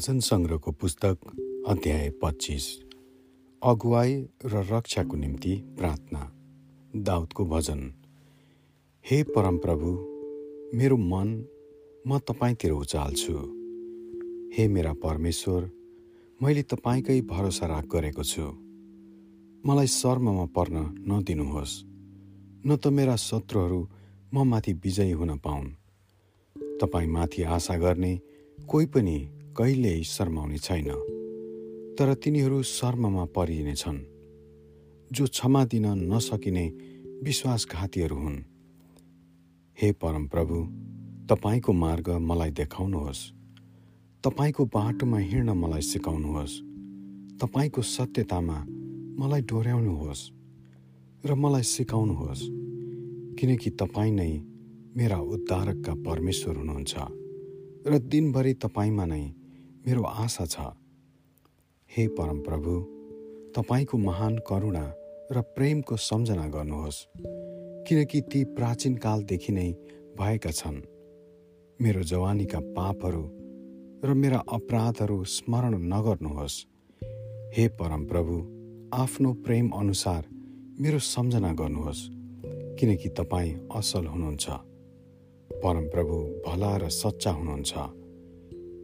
भजन सङ्ग्रहको पुस्तक अध्याय पच्चिस। अगुवाई र रक्षाको निम्ति प्रार्थना। दाउदको भजन। हे परमप्रभु मेरो मन म तपाईँतिर उचाल्छु। हे मेरा परमेश्वर मैले तपाईँकै भरोसा राख गरेको छु। मलाई शर्ममा पर्न नदिनुहोस् न त मेरा शत्रुहरू म माथि विजयी हुन पाउन्। तपाईँमाथि आशा गर्ने कोही पनि कहिल्यै शर्माउने छैन। तर तिनीहरू शर्ममा परिनेछन् जो क्षमा दिन नसकिने विश्वासघातीहरू हुन्। हे परमप्रभु तपाईँको मार्ग मलाई देखाउनुहोस्। तपाईँको बाटोमा हिँड्न मलाई सिकाउनुहोस्। तपाईँको सत्यतामा मलाई डोर्याउनुहोस् र मलाई सिकाउनुहोस् किनकि तपाईँ नै मेरा उद्धारकका परमेश्वर हुनुहुन्छ र दिनभरि तपाईँमा नै मेरो आशा छ। हे परमप्रभु तपाईँको महान करुणा र प्रेमको सम्झना गर्नुहोस् किनकि ती प्राचीन कालदेखि नै भएका छन्। मेरो जवानीका पापहरू र मेरा अपराधहरू स्मरण नगर्नुहोस्। हे परमप्रभु आफ्नो प्रेम अनुसार मेरो सम्झना गर्नुहोस् किनकि तपाईँ असल हुनुहुन्छ। परमप्रभु भला र सच्चा हुनुहुन्छ।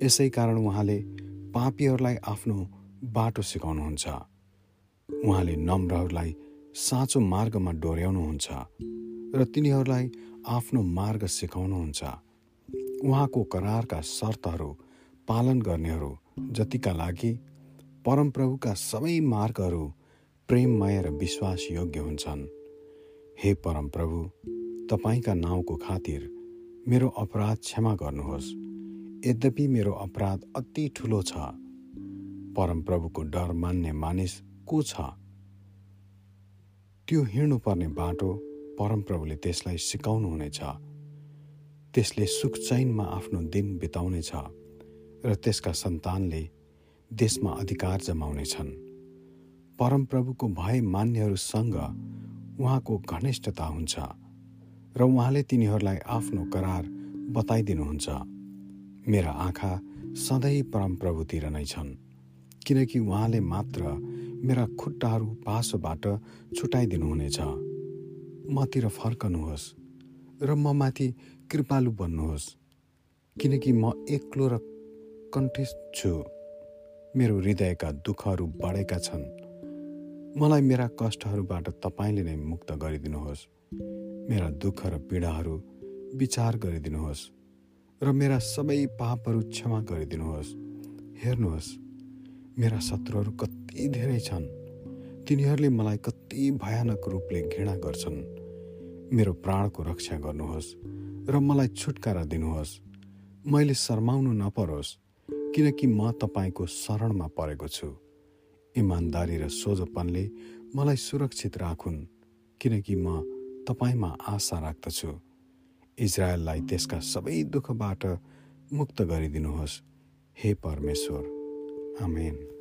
यसै कारण उहाँले पापीहरूलाई आफ्नो बाटो सिकाउनुहुन्छ। उहाँले नम्रहरूलाई साँचो मार्गमा डोर्याउनुहुन्छ र तिनीहरूलाई आफ्नो मार्ग सिकाउनुहुन्छ। उहाँको करारका शर्तहरू पालन गर्नेहरू जतिका लागि परमप्रभुका सबै मार्गहरू प्रेममय र विश्वासयोग्य हुन्छन्। हे परमप्रभु तपाईँका नाउँको खातिर मेरो अपराध क्षमा गर्नुहोस्। यद्यपि मेरो अपराध अति ठुलो छ परमप्रभुको डर मान्ने मानिस को छ? त्यो हिँड्नुपर्ने बाटो परमप्रभुले त्यसलाई सिकाउनुहुनेछ। त्यसले सुखचैनमा आफ्नो दिन बिताउनेछ र त्यसका सन्तानले देशमा अधिकार जमाउनेछन्। परमप्रभुको भय मान्नेहरूसँग उहाँको घनिष्ठता हुन्छ र उहाँले तिनीहरूलाई आफ्नो करार बताइदिनुहुन्छ। मेरा आँखा सधैँ परमप्रभुतिर नै छन् किनकि उहाँले मात्र मेरा खुट्टाहरू पासोबाट छुटाइदिनुहुनेछ। मतिर फर्कनुहोस् र म माथि कृपालु बन्नुहोस् किनकि म एक्लो र कण्ठित छु। मेरो हृदयका दुःखहरू बढेका छन्। मलाई मेरा कष्टहरूबाट तपाईँले नै मुक्त गरिदिनुहोस्। मेरा दुःख र पीडाहरू विचार गरिदिनुहोस्। र मेरा सबै पापहरू क्षमा गरिदिनुहोस्। हेर्नुहोस् मेरा शत्रुहरू कति धेरै छन्। तिनीहरूले मलाई कति भयानक रूपले घृणा गर्छन्। मेरो प्राणको रक्षा गर्नुहोस् र मलाई छुटकारा दिनुहोस्। मैले शर्माउनु नपरोस् किनकि म तपाईँको शरणमा परेको छु। इमान्दारी र सोझोपनले मलाई सुरक्षित राखुन् किनकि म तपाईँमा आशा राख्दछु। इजरायललाई त्यसका सबै दुःखबाट मुक्त गरिदिनुहोस्। हे परमेश्वर। आमेन।